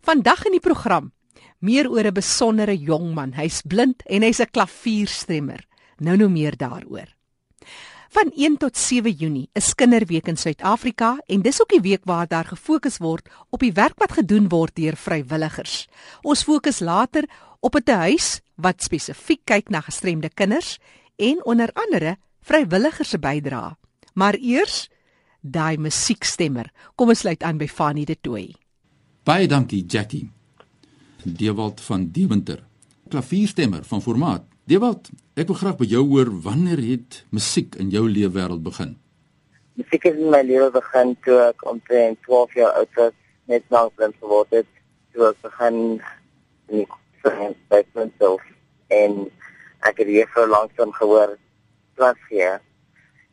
Vandag in die program meer oor 'n besondere jong man. Hy's blind en hy's 'n klavierstemmer. Nou nou meer daaroor. Van 1 tot 7 Junie is Kinderweek in Suid-Afrika en dis ook die week waar daar gefokus word op die werk wat gedoen word deur vrywilligers. Ons fokus later op 'n huis wat spesifiek kyk na gestremde kinders en onder andere vrywilligers se bydrae. Maar eers daai musiekstemmer. Kom ons sluit aan by Fanny de Tooi. Baie dankie Jackie. Dewald van Deventer, klavierstemmer van formaat. Dewald, ek wil graag by jou hoor wanneer het musiek in jou lewe wêreld begin? Musiek het in my lewe begin toe ek omtrent 12 jaar oud was, net na blind geword het. Toe ek begin in die spesiaal en ek het hier vir lanksom gehoor klas gee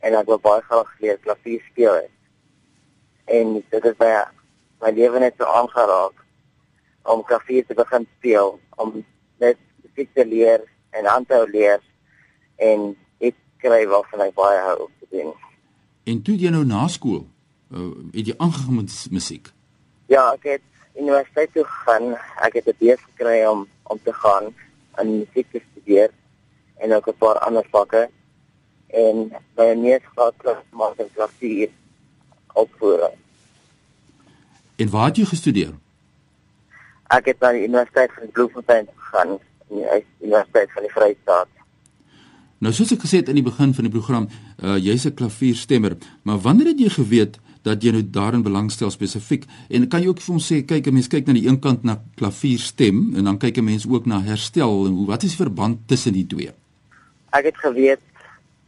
en ek wou baie graag leer klavier speel. En dit het my my lewe net so aangeraak om klavier te begin speel, om net musiek te leer en aan te leer en ek kry waarvan ek baie hou te doen. En toe jy nou na skool, uh, het jy aangegaan met musiek? Ja, ek het universiteit toe gegaan. Ek het 'n BS gekry om om te gaan aan musiek te studeer en ook 'n paar ander vakke en by 'n meesgraad klas maak ek klavier opvoering. En waar het jy gestudeer? Ek het na die Universiteit van Bloemfontein gegaan, die Universiteit van die Vrystaat. Nou soos ek gesê het in die begin van die program, uh, jy's 'n klavierstemmer, maar wanneer het jy geweet dat jy nou daarin belangstel spesifiek? En kan jy ook vir ons sê, kyk, 'n mens kyk na die een kant na klavierstem en dan kyk 'n mens ook na herstel en hoe wat is die verband tussen die twee? Ek het geweet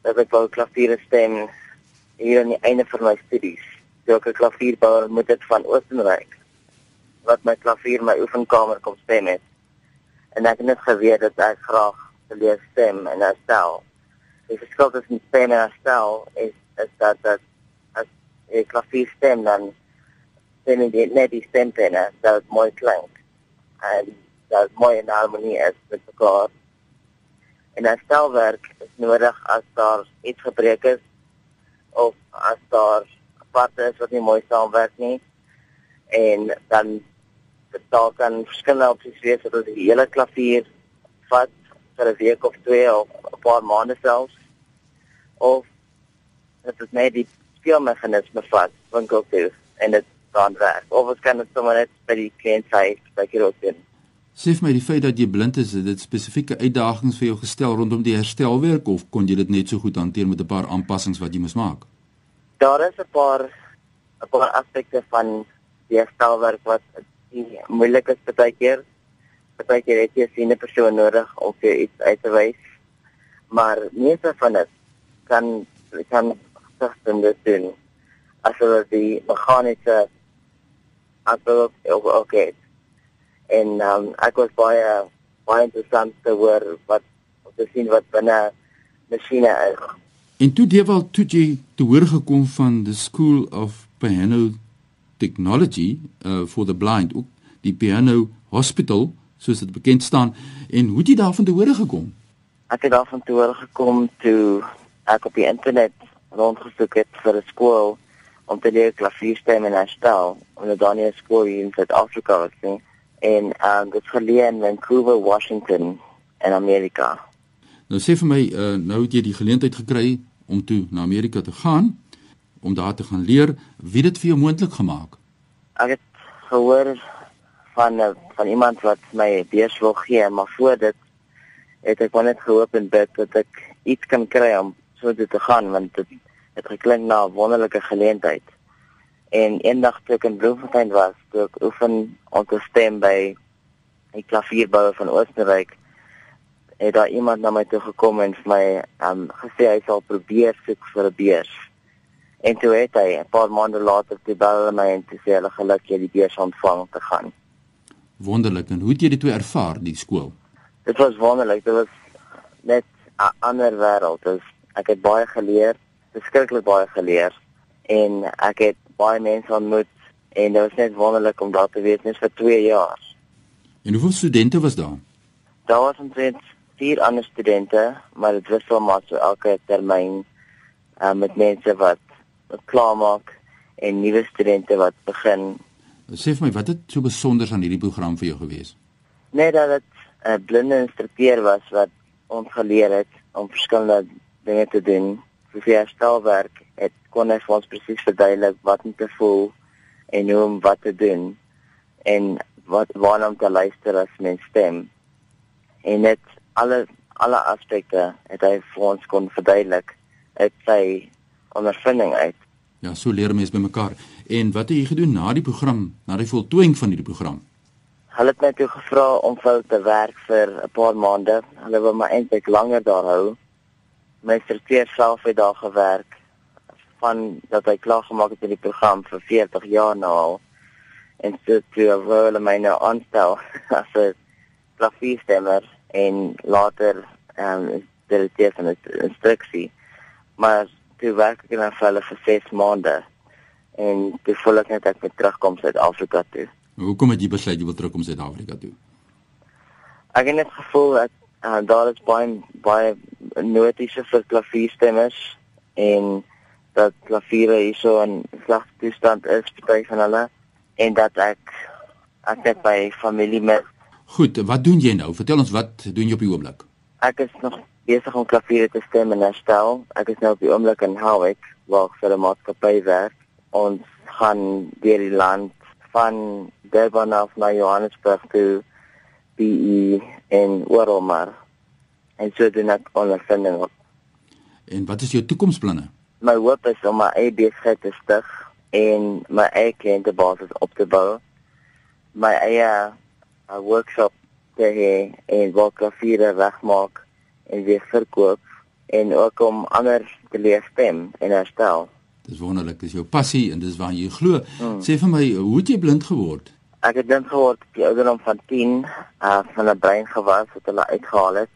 dat ek wou klavier stem hier aan die einde van my studies. Toe ek 'n klavierbouer moet dit van Oostenryk wat my klavier my oefenkamer kom stem het. En ek het net geweet dat ek graag wil leer stem en herstel. Die verskil tussen stem en herstel is is dat dat as ek klavier stem dan stem jy net die stempenne dat mooi klink. En dat mooi in harmonie is met mekaar. En herstelwerk is nodig as daar iets gebreek is of as daar parte is wat nie mooi saamwerk nie. En dan daar kan verskillende opsies wees dat die hele klavier vat vir 'n week of twee of 'n paar maande selfs of dit is net die speelmeganisme vat winkel toe en dit gaan werk. Of ons kan dit sommer net by die kliënt sê by die rotin Sê vir my die feit dat jy blind is, het dit spesifieke uitdagings vir jou gestel rondom die herstelwerk of kon jy dit net so goed hanteer met 'n paar aanpassings wat jy moes maak? Daar is 'n paar 'n paar aspekte van die herstelwerk wat moeilik is baie keer. Baie keer het jy 'n persoon nodig om vir iets uit te wys. Maar meeste van dit kan kan suggestion doen as dit die meganiese aspek ook okay. En um, ek was baie baie interessant te hoor wat te sien wat binne masjiene is. En toe Dewald toe jy te hoor gekom van the School of Piano Technology uh, for the Blind, ook die Piano Hospital soos dit bekend staan en hoe het jy daarvan te hore gekom? Ek het daarvan te hore gekom toe ek op die internet rondgesoek het vir 'n skool om te leer klavierstem en herstel in 'n Daniel skool in Suid-Afrika was nie en um, dit geleë in Vancouver, Washington in Amerika. Nou sê vir my, uh, nou het jy die geleentheid gekry om toe na Amerika te gaan om daar te gaan leer. Wie het dit vir jou moontlik gemaak? Ek het gehoor van eh, van iemand wat my beurs wil gee, maar voor dit het ek net gehoop en bid dat ek iets kan kry om so toe te gaan want dit het geklink na 'n wonderlike geleentheid. En eendag toe ek in Bloemfontein was, toe ek oefen om te stem by 'n klavierbouer van Oostenryk, het daar iemand na my toe gekom en vir my um, gesê hy sal probeer soek vir 'n beurs. En toe het hy 'n paar maande later te bel my en te sê hulle geluk jy die beurs ontvang te gaan. Wonderlik. En hoe het jy dit toe ervaar die skool? Dit was wonderlik. Dit was net 'n ander wêreld. Dus ek het baie geleer, beskiklik baie geleer en ek het baie mense ontmoet en dit was net wonderlik om daar te wees net vir 2 jaar. En hoeveel studente was daar? Daar was omtrent 4 ander studente, maar dit wissel maar so elke termyn uh, met mense wat wat klaarmaak en nuwe studente wat begin Sê vir my, wat het so besonder aan hierdie program vir jou gewees? Net dat dit 'n blinde instrukteur was wat ons geleer het om verskillende dinge te doen. Soos die herstelwerk, het kon hy vir ons presies verduidelik wat om te voel en hoe om wat te doen en wat waarna om te luister as mens stem. En dit alle alle aspekte het hy vir ons kon verduidelik uit sy ondervinding uit. Ja, so leer mense by mekaar. En wat het jy gedoen na die program, na die voltooiing van hierdie program? Hulle het my toe gevra om vir te werk vir 'n paar maande. Hulle wou my eintlik langer daar hou. My instrukteur self het daar gewerk van dat hy klaar gemaak het met die program vir 40 jaar nou al. En so toe wou hulle my nou aanstel as 'n klavierstemmer en later ehm um, direkteur van die instruksie. Maar toe werk ek dan vir hulle vir 6 maande en toe voel ek net ek moet terugkom Suid-Afrika toe. Hoekom het jy besluit jy wil terugkom Suid-Afrika toe? Ek het net gevoel dat uh, daar is baie baie notiese vir klavierstemmers en dat klaviere hier so in slegte toestand is by van hulle en dat ek ek net by familie met Goed, wat doen jy nou? Vertel ons wat doen jy op die oomblik? Ek is nog besig om klaviere te stem en herstel. Ek is nou op die oomblik in Howick waar ek vir 'n maatskappy werk. Ons gaan deur die land van Durban af na Johannesburg toe BE en Waromar. En so doen ek ondervinding op. En wat is jou toekomsplanne? My hoop is om my eie besigheid te stig en my eie kliëntebasis op te bou. My eie 'n workshop te hê en waar klaviere regmaak en weer verkoop en ook om ander te leer stem en herstel. Dis wonderlik, dis jou passie en dis waar jy glo. Hmm. Sê vir my, hoe het jy blind geword? Ek het blind geword op die ouderdom van 10, uh van 'n breingewas wat hulle uitgehaal het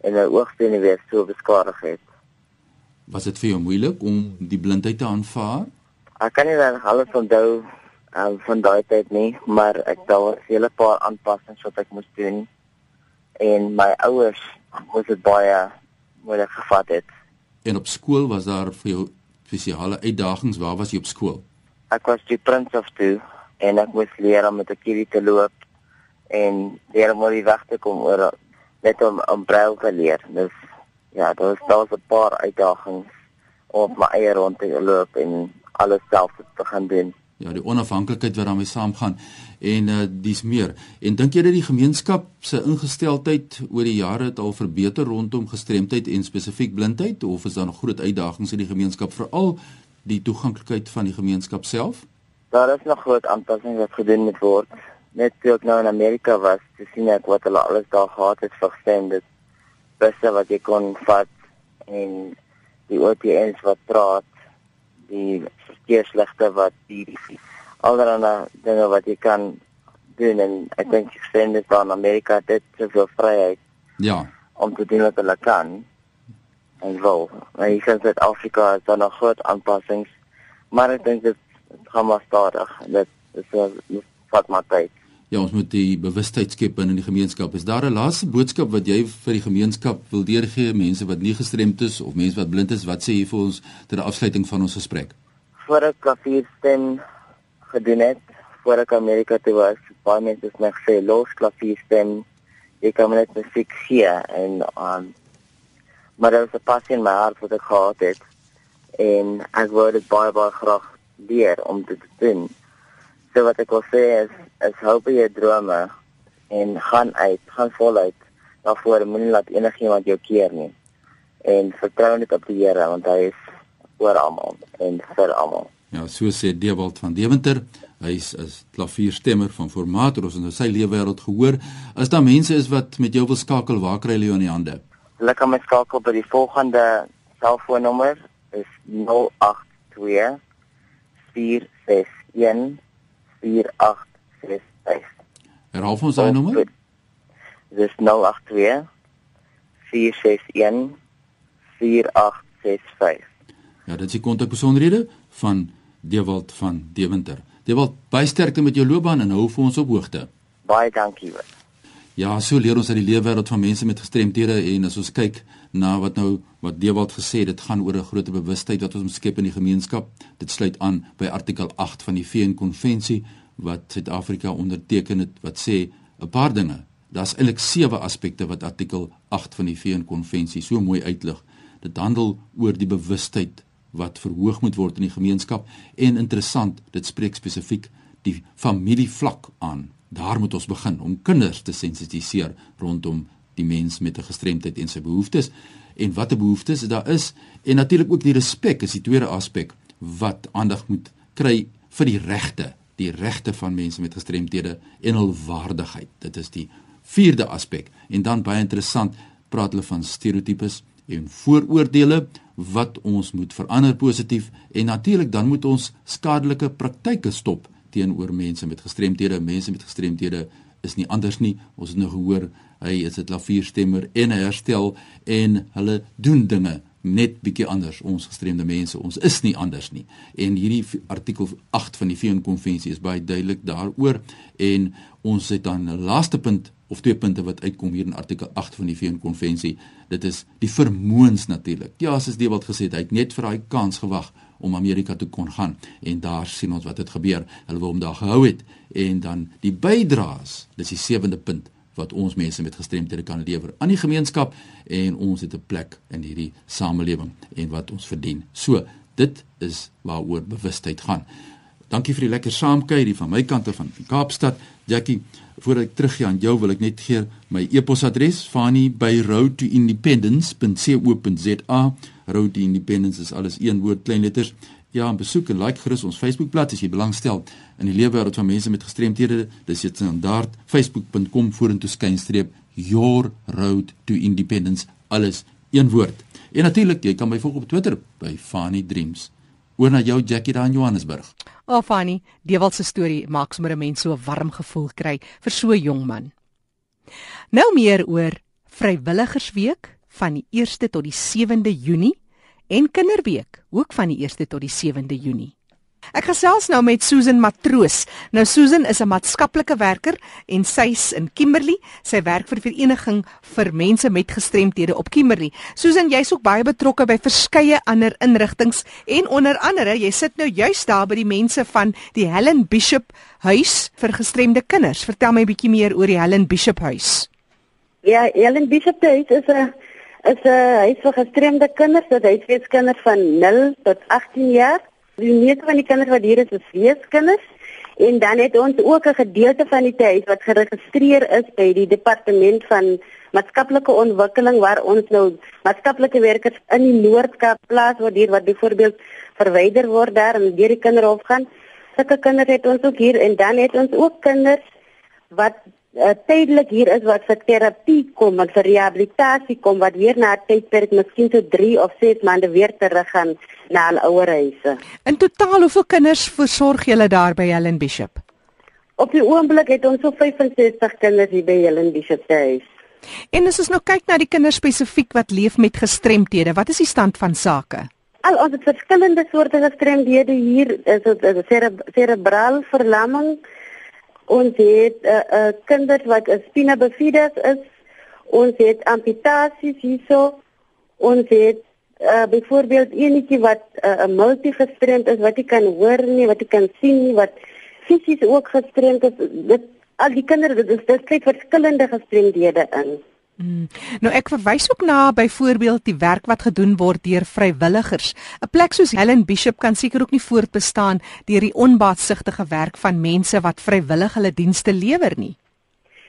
en 'n oogstene weer so beskadig het. Was dit vir jou moeilik om die blindheid te aanvaar? Ek kan nie reg alles onthou um, van daai tyd nie, maar ek daar was 'n hele paar aanpassings wat ek moes doen en my ouers moes dit baie moeilik gevat het. En op skool was daar vir jou spesiale uitdagings. Waar was jy op skool? Ek was die prins of toe en ek moes leer om met 'n kierie te loop en leer om oor die weg te kom oor net om om brail te leer. Dus ja, daar was daar was 'n paar uitdagings om op my eie rond te loop en alles self te gaan doen. Ja, die onafhanklikheid wat daarmee saamgaan en uh dis meer. En dink jy dat die gemeenskap se ingesteldheid oor die jare het al verbeter rondom gestremdheid en spesifiek blindheid of is daar nog groot uitdagings in die gemeenskap veral die toeganklikheid van die gemeenskap self? Daar is nog groot aanpassings wat gedoen moet word. Net toe ek nou in Amerika was, te sien ek wat hulle alles daar gehad het vir gestremdes. Beste wat jy kon vat en die OTN's wat praat, die verkeersligte wat die allerlei dinge wat jy kan doen en ek dink gestremdes daar in Amerika dit soveel vryheid. Ja. om te doen wat hulle kan. En wel, maar hier in Suid-Afrika is daar nog groot aanpassings, maar ek dink dit gaan maar stadig. Dit is so vat maar tyd. Ja, ons moet die bewustheid skep in die gemeenskap. Is daar 'n laaste boodskap wat jy vir die gemeenskap wil deurgee, mense wat nie gestremd is of mense wat blind is, wat sê jy vir ons ter afsluiting van ons gesprek? Voor ek klavierstem gedoen het, voor ek Amerika toe was, baie mense het my gesê los klavierstem, jy kan net musiek gee en um maar daar was 'n passie in my hart wat ek gehad het en ek wou dit baie baie graag leer om dit te doen. So wat ek wil sê is is hou by jou drome en gaan uit, gaan voluit. Daarvoor moenie laat enigiemand jou keer nie. En vertrou net op die Here want hy is oor almal en vir almal. Ja, so sê Dewald van Deventer. Hy is 'n klavierstemmer van formaat. Ons het nou sy lewenswêreld gehoor. As daar mense is wat met jou wil skakel, waar kry hulle jou in die hande? Hulle kan my skakel by die volgende selfoonnommer is 082 461 4865. Herhaal vir ons daai nommer. Dis 082 461 4865. Ja, dit is die kontakbesonderhede van Dewald van Deventer. Dewald, baie sterkte met jou loopbaan en hou vir ons op hoogte. Baie dankie. Wat. Ja, so leer ons uit die leefwêreld van mense met gestremthede en as ons kyk na wat nou wat Dewald gesê het, dit gaan oor 'n groter bewustheid wat ons moet skep in die gemeenskap. Dit sluit aan by artikel 8 van die VN konvensie wat Suid-Afrika onderteken het wat sê 'n paar dinge. Daar's eintlik sewe aspekte wat artikel 8 van die VN-konvensie so mooi uitlig. Dit handel oor die bewustheid wat verhoog moet word in die gemeenskap en interessant, dit spreek spesifiek die familievlak aan. Daar moet ons begin om kinders te sensitiseer rondom die mens met 'n gestremdheid en sy behoeftes en watter behoeftes daar is en natuurlik ook die respek is die tweede aspek wat aandag moet kry vir die regte, die regte van mense met gestremthede en hul waardigheid. Dit is die vierde aspek. En dan baie interessant, praat hulle van stereotypes en vooroordeele wat ons moet verander positief en natuurlik dan moet ons skadelike praktyke stop teenoor mense met gestremthede. Mense met gestremthede is nie anders nie. Ons het nou gehoor hy is 'n klavierstemmer en hy herstel en hulle doen dinge net bietjie anders ons gestremde mense ons is nie anders nie en hierdie artikel 8 van die VN konvensie is baie duidelik daaroor en ons het dan 'n laaste punt of twee punte wat uitkom hier in artikel 8 van die VN konvensie dit is die vermoëns natuurlik ja as dit wat gesê het hy het net vir daai kans gewag om Amerika toe kon gaan. En daar sien ons wat het gebeur. Hulle wou hom daar gehou het. En dan die bydraes dis die sewende punt wat ons mense met gestremthede kan lewer aan die gemeenskap. En ons het 'n plek in hierdie samelewing en wat ons verdien. So, dit is waaroor bewustheid gaan. Dankie vir die lekker saamkuier hier van my kant af van Kaapstad. Jackie, voordat ek teruggaan aan jou wil ek net gee my e-posadres fani@roadtoindependence.co.za. Road to Independence is alles een woord klein letters Ja, besoek en like gerus ons Facebookblad as jy belangstel in die lewenswêreld van mense met gestremthede. Dis dit standaard facebook.com vorentoe skynstreep your road to independence alles een woord. En natuurlik, jy kan my volg op Twitter by Fanny Dreams. Oor na jou Jackie daar in Johannesburg. O, oh, Fanny, Dewald se storie maak sommer 'n mens so 'n warm gevoel kry vir so 'n jong man. Nou meer oor vrywilligersweek van die 1ste tot die 7de Junie en Kinderweek, ook van die 1ste tot die 7de Junie. Ek gesels nou met Susan Matroos. Nou Susan is 'n maatskaplike werker en sy's in Kimberley. Sy werk vir vereniging vir mense met gestremthede op Kimberley. Susan, jy's ook baie betrokke by verskeie ander inrigtinge en onder andere, jy sit nou juis daar by die mense van die Helen Bishop huis vir gestremde kinders. Vertel my 'n bietjie meer oor die Helen Bishop huis. Ja, Helen Bishop huis is 'n is 'n huis vir gestremde kinders, dit is weeskinders van 0 tot 18 jaar. Die meeste van die kinders wat hier is, is weeskinders. En dan het ons ook 'n gedeelte van die huis wat geregistreer is by die departement van maatskaplike ontwikkeling waar ons nou maatskaplike werkers in die Noord-Kaap plaas waar hier wat byvoorbeeld verwyder word daar en deur die kinderhof gaan. Sulke kinders het ons ook hier en dan het ons ook kinders wat uh, tydelik hier is wat vir terapie kom, wat vir rehabilitasie kom, wat weer na 'n tydperk miskien so 3 of 6 maande weer terug gaan na hulle ouerhuise. In totaal hoeveel kinders versorg julle daar by Helen Bishop? Op die oomblik het ons so 65 kinders hier by Helen Bishop se huis. En as ons nou kyk na die kinders spesifiek wat leef met gestremthede, wat is die stand van sake? Al ons het verskillende soorte gestremdhede hier, is dit cere cerebraal verlamming, Ons het 'n uh, eh, uh, eh, kinders wat spina bifida is. Ons het amputasies hierso. Ons het uh, byvoorbeeld enetjie wat 'n uh, multigestremd is wat jy kan hoor nie, wat jy kan sien nie, wat fisies ook gestremd is. Dit al die kinders, dit is dit kyk verskillende gestremdhede in. Hmm. Nou ek verwys ook na byvoorbeeld die werk wat gedoen word deur vrywilligers. 'n Plek soos Helen Bishop kan seker ook nie voortbestaan deur die onbaatsigtige werk van mense wat vrywillig hulle dienste lewer nie.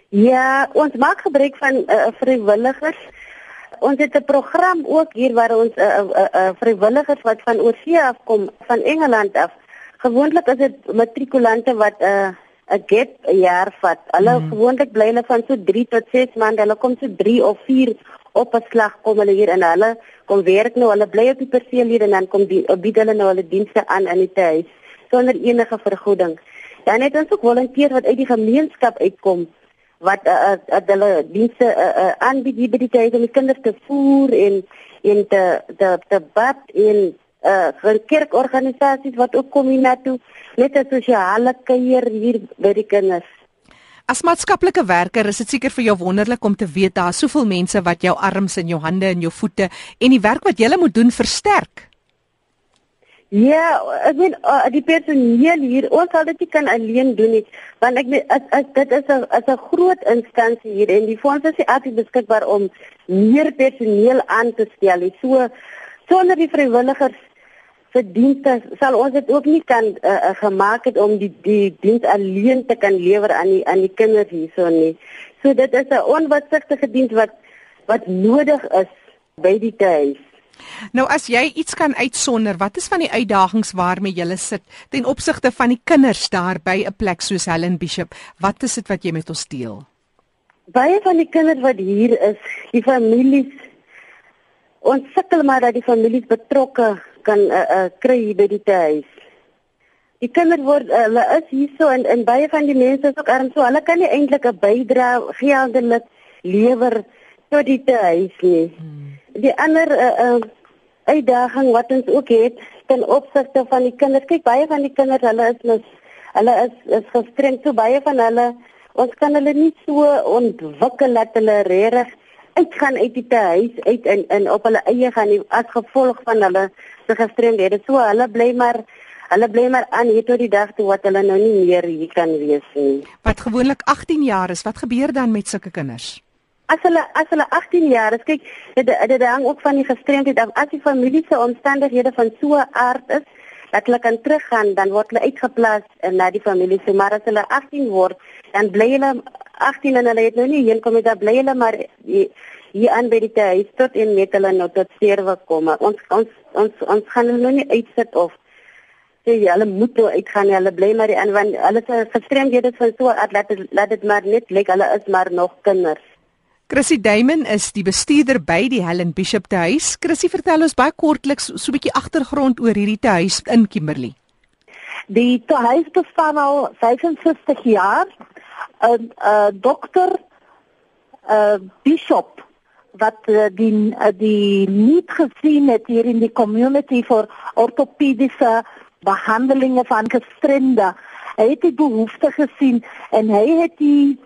Ja, ons maak gebruik van uh, vrywilligers. Ons het 'n program ook hier waar ons 'n uh, uh, uh, vrywilligers wat van oorsee af kom, van Engeland af. Gewoonlik is dit matrikulante wat 'n uh, 'n gap 'n jaar vat. Hulle mm. gewoonlik bly hulle van so 3 tot 6 maande. Hulle kom so 3 of 4 op 'n slag kom hulle hier en hulle kom werk nou. Hulle bly op die perseel hier en dan kom die bied hulle nou hulle dienste aan in die huis sonder enige vergoeding. Dan het ons ook volonteërs wat uit die gemeenskap uitkom wat uh, uh, uh, hulle dienste uh, uh, aanbied by die huis om die kinders te voer en en te te te bad en uh vir kerkorganisasies wat ook kom hiernatoe net 'n sosiale kuier hier by die kinders. As maatskaplike werker is dit seker vir jou wonderlik om te weet daar is soveel mense wat jou arms en jou hande en jou voete en die werk wat jy moet doen versterk. Ja, ek weet uh, die personeel hier, ons sal dit nie kan alleen doen nie, want ek weet as, as dit is 'n as 'n groot instansie hier en die fonds is altyd beskikbaar om meer personeel aan te stel. So sonder die vrywilligers se dienste sal ons dit ook nie kan uh, uh, gemaak het om die die diens alleen te kan lewer aan die aan die kinders hierso nie. So dit is 'n onwatsigtige diens wat wat nodig is by die huis. Nou as jy iets kan uitsonder, wat is van die uitdagings waarmee jy sit ten opsigte van die kinders daar by 'n plek soos Helen Bishop? Wat is dit wat jy met ons deel? Baie van die kinders wat hier is, die families ons sukkel maar dat die families betrokke kan uh, uh, kry by die huis. Die kinders word uh, hulle is hierso en en baie van die mense is ook arm so hulle kan nie eintlik 'n bydrae geldelik lewer tot die huis nie. Hmm. Die ander uh, uh, uitdaging wat ons ook het ten opsigte van die kinders. Kyk, baie van die kinders, hulle is mis, hulle is is gestremd so baie van hulle. Ons kan hulle nie so ontwikkel dat hulle regtig uitgaan uit die huis uit in in op hulle eie gaan nie as gevolg van hulle se gestremdhede. So hulle bly maar Hulle bly maar aan hier tot die dag toe wat hulle nou nie meer hier kan wees nie. Wat gewoonlik 18 jaar is, wat gebeur dan met sulke kinders? as hulle as hulle 18 jaar is, kyk, dit dit hang ook van die gestremdheid af. As die familie se omstandighede van so 'n aard is dat hulle kan teruggaan, dan word hulle uitgeplaas na die familie. So maar as hulle 18 word, dan bly hulle 18 en hulle het nou nie hier kom dit bly hulle maar hier aan by die huis tot en met hulle nou tot sterwe kom. Ons ons ons ons gaan hulle nou nie uitsit of sê jy hulle moet toe uitgaan, hulle bly maar die aan want hulle se gestremdhede van so laat dit laat dit maar net lyk hulle is maar nog kinders. Chrissy Damon is die bestuurder by die Helen Bishop te huis. Chrissy, vertel ons baie kortliks so 'n bietjie agtergrond oor hierdie te huis in Kimberley. Die te huis bestaan al 55 jaar. 'n uh, dokter 'n uh, bishop wat uh, die die nie gesien het hier in die community vir ortopediese behandelingen van gestremde. Hy het die behoefte gesien en hy het die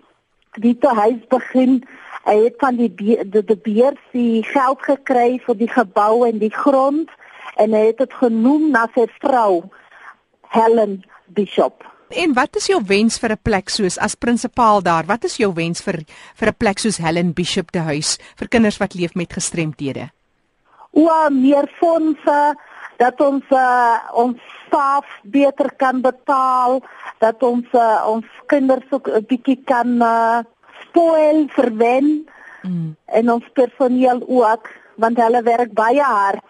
die te huis begin Hy van die die die die geld gekry vir die gebou en die grond en hy het dit genoem na sy vrou Helen Bishop. En wat is jou wens vir 'n plek soos as prinsipaal daar? Wat is jou wens vir vir 'n plek soos Helen Bishop te huis vir kinders wat leef met gestremthede? O, meer fondse dat ons uh, ons staf beter kan betaal, dat ons uh, ons kinders ook 'n bietjie kan uh, spoil verwen mm. en ons personeel ook want hulle werk baie hard.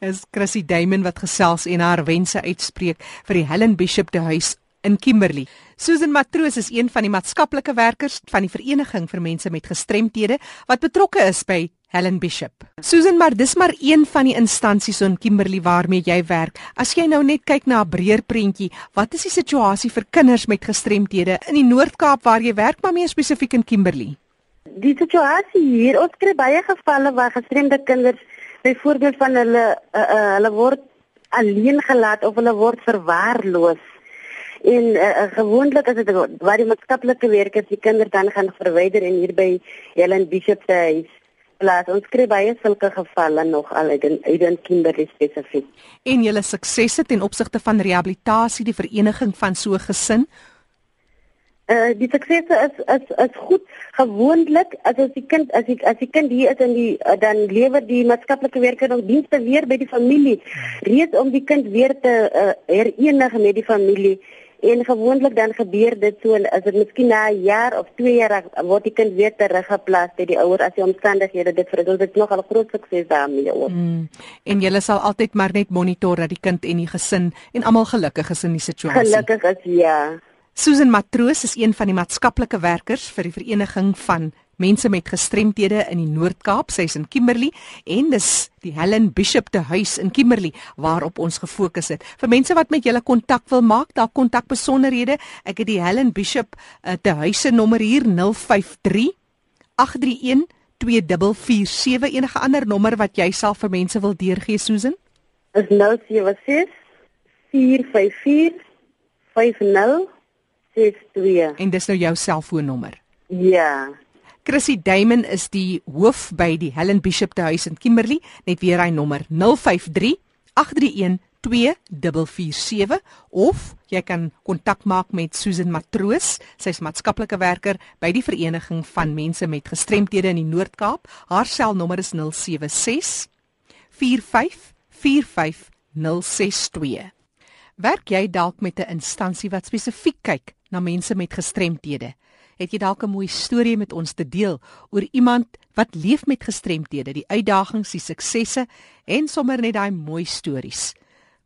Es Chrissy Damon wat gesels en haar wense uitspreek vir die Helen Bishop te huis in Kimberley. Susan Matroos is een van die maatskaplike werkers van die vereniging vir mense met gestremthede wat betrokke is by Helen Bishop. Susan, maar dis maar een van die instansies in Kimberley waarmee jy werk. As jy nou net kyk na 'n breër prentjie, wat is die situasie vir kinders met gestremthede in die Noord-Kaap waar jy werk, maar meer spesifiek in Kimberley? Die situasie hier, ons kry baie gevalle waar gestremde kinders byvoorbeeld van hulle uh, uh, hulle word alleen gelaat of hulle word verwaarloos. En uh, gewoonlik is dit waar die maatskaplike werkers die kinders dan gaan verwyder en hier by Helen Bishop se huis plaas. Ons kry baie sulke gevalle nog al uit in uit in Kimberley spesifiek. En julle suksesse ten opsigte van rehabilitasie, die vereniging van so gesin? Uh die suksesse is is is goed. Gewoonlik as as die kind as die as die kind hier is in die uh, dan lewer die maatskaplike werker nog dienste weer by die familie reeds om die kind weer te uh, herenig met die familie. En gewoonlik dan gebeur dit so as dit miskien na 'n jaar of 2 jaar word die kind weer teruggeplaas by die ouer as die omstandighede dit vir dit nog al groot sukses daarmee ook. Mm. En jy sal altyd maar net monitor dat die kind en die gesin en almal gelukkig is in die situasie. Gelukkig is ja. Susan Matroos is een van die maatskaplike werkers vir die vereniging van mense met gestremthede in die Noord-Kaap, sy's in Kimberley en dis die Helen Bishop te huis in Kimberley waarop ons gefokus het. Vir mense wat met julle kontak wil maak, daar kontak besonderhede. Ek het die Helen Bishop uh, te huis se nommer hier 053 831 2447 enige ander nommer wat jy self vir mense wil deurgee Susan? Is 076 454 5062. En dis nou jou selfoonnommer. Ja. Chrissy Damon is die hoof by die Helen Bishop te huis in Kimberley, net weer hy nommer 053 831 2447 of jy kan kontak maak met Susan Matroos. Sy's maatskaplike werker by die Vereniging van Mense met Gestremthede in die Noord-Kaap. Haar selnommer is 076 45 45 062. Werk jy dalk met 'n instansie wat spesifiek kyk na mense met gestremthede? Het jy dalk 'n mooi storie met ons te deel oor iemand wat leef met gestremthede, die uitdagings, die suksesse en sommer net daai mooi stories?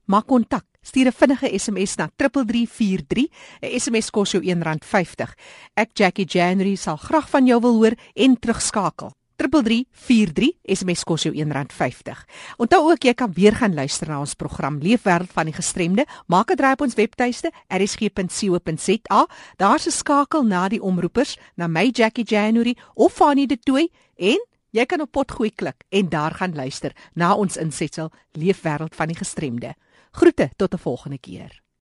Maak kontak. Stuur 'n vinnige SMS na 3343. 'n SMS kos jou R1.50. Ek Jackie January sal graag van jou wil hoor en terugskakel. 3343 SMS kos jou R1.50. Onthou ook jy kan weer gaan luister na ons program Leefwêreld van die Gestremde. Maak 'n draai op ons webtuiste rsg.co.za. Daar's 'n skakel na die omroepers, na my Jackie January of Fanny de Tooi en jy kan op potgooi klik en daar gaan luister na ons insetsel Leefwêreld van die Gestremde. Groete tot 'n volgende keer.